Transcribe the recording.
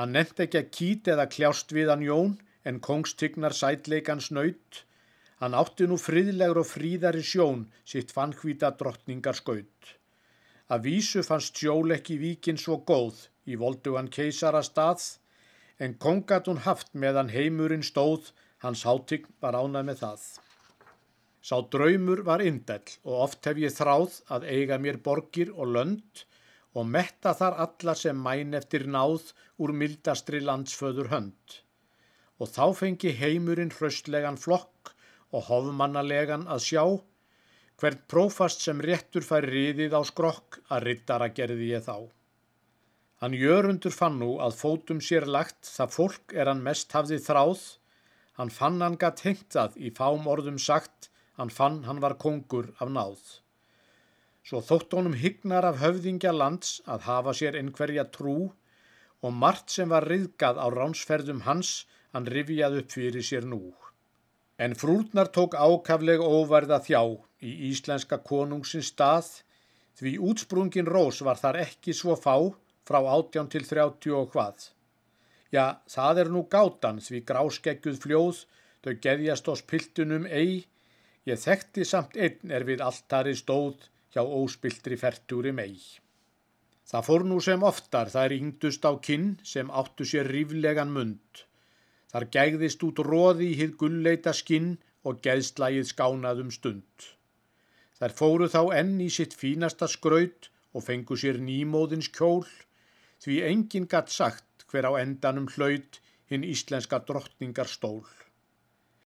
Hann nefnt ekki að kýt eða kljást við hann Jón en kongstignar sætleikans naut. Hann átti nú friðlegur og fríðari sjón sitt fannhvíta drottningar skaut. Að vísu fannst sjól ekki víkin svo góð í voldugan keisara stað en kongat hún haft meðan heimurinn stóð, hans hátign var ánað með það. Sá draumur var indell og oft hef ég þráð að eiga mér borgir og lönd og metta þar alla sem mæn eftir náð úr mildastri landsföður hönd. Og þá fengi heimurinn hraustlegan flokk og hofmannalegan að sjá, hvern prófast sem réttur fær riðið á skrokk að rittara gerði ég þá. Hann jörundur fann nú að fótum sér lagt það fólk er hann mest hafði þráð. Hann fann hann gatt hengt það í fám orðum sagt, hann fann hann var kongur af náð. Svo þótt honum hygnar af höfðingja lands að hafa sér einhverja trú og margt sem var riðgað á ránsferðum hans hann rifjað upp fyrir sér nú. En frúrnar tók ákafleg óverða þjá í íslenska konungsins stað því útsprungin rós var þar ekki svo fá frá 18 til 30 og hvað. Já, það er nú gátan því gráskeggjuð fljóð, þau geðjast ós piltunum ei, ég þekkti samt einn er við alltari stóð hjá óspiltri fertúri mei. Það fór nú sem oftar þær yngdust á kinn sem áttu sér ríflegan mund. Þar gegðist út róði í hitt gullleita skinn og geðslægið skánaðum stund. Þær fóru þá enn í sitt fínasta skraut og fengu sér nýmóðins kjól því enginn gatt sagt hver á endanum hlaut hinn íslenska drottningar stól.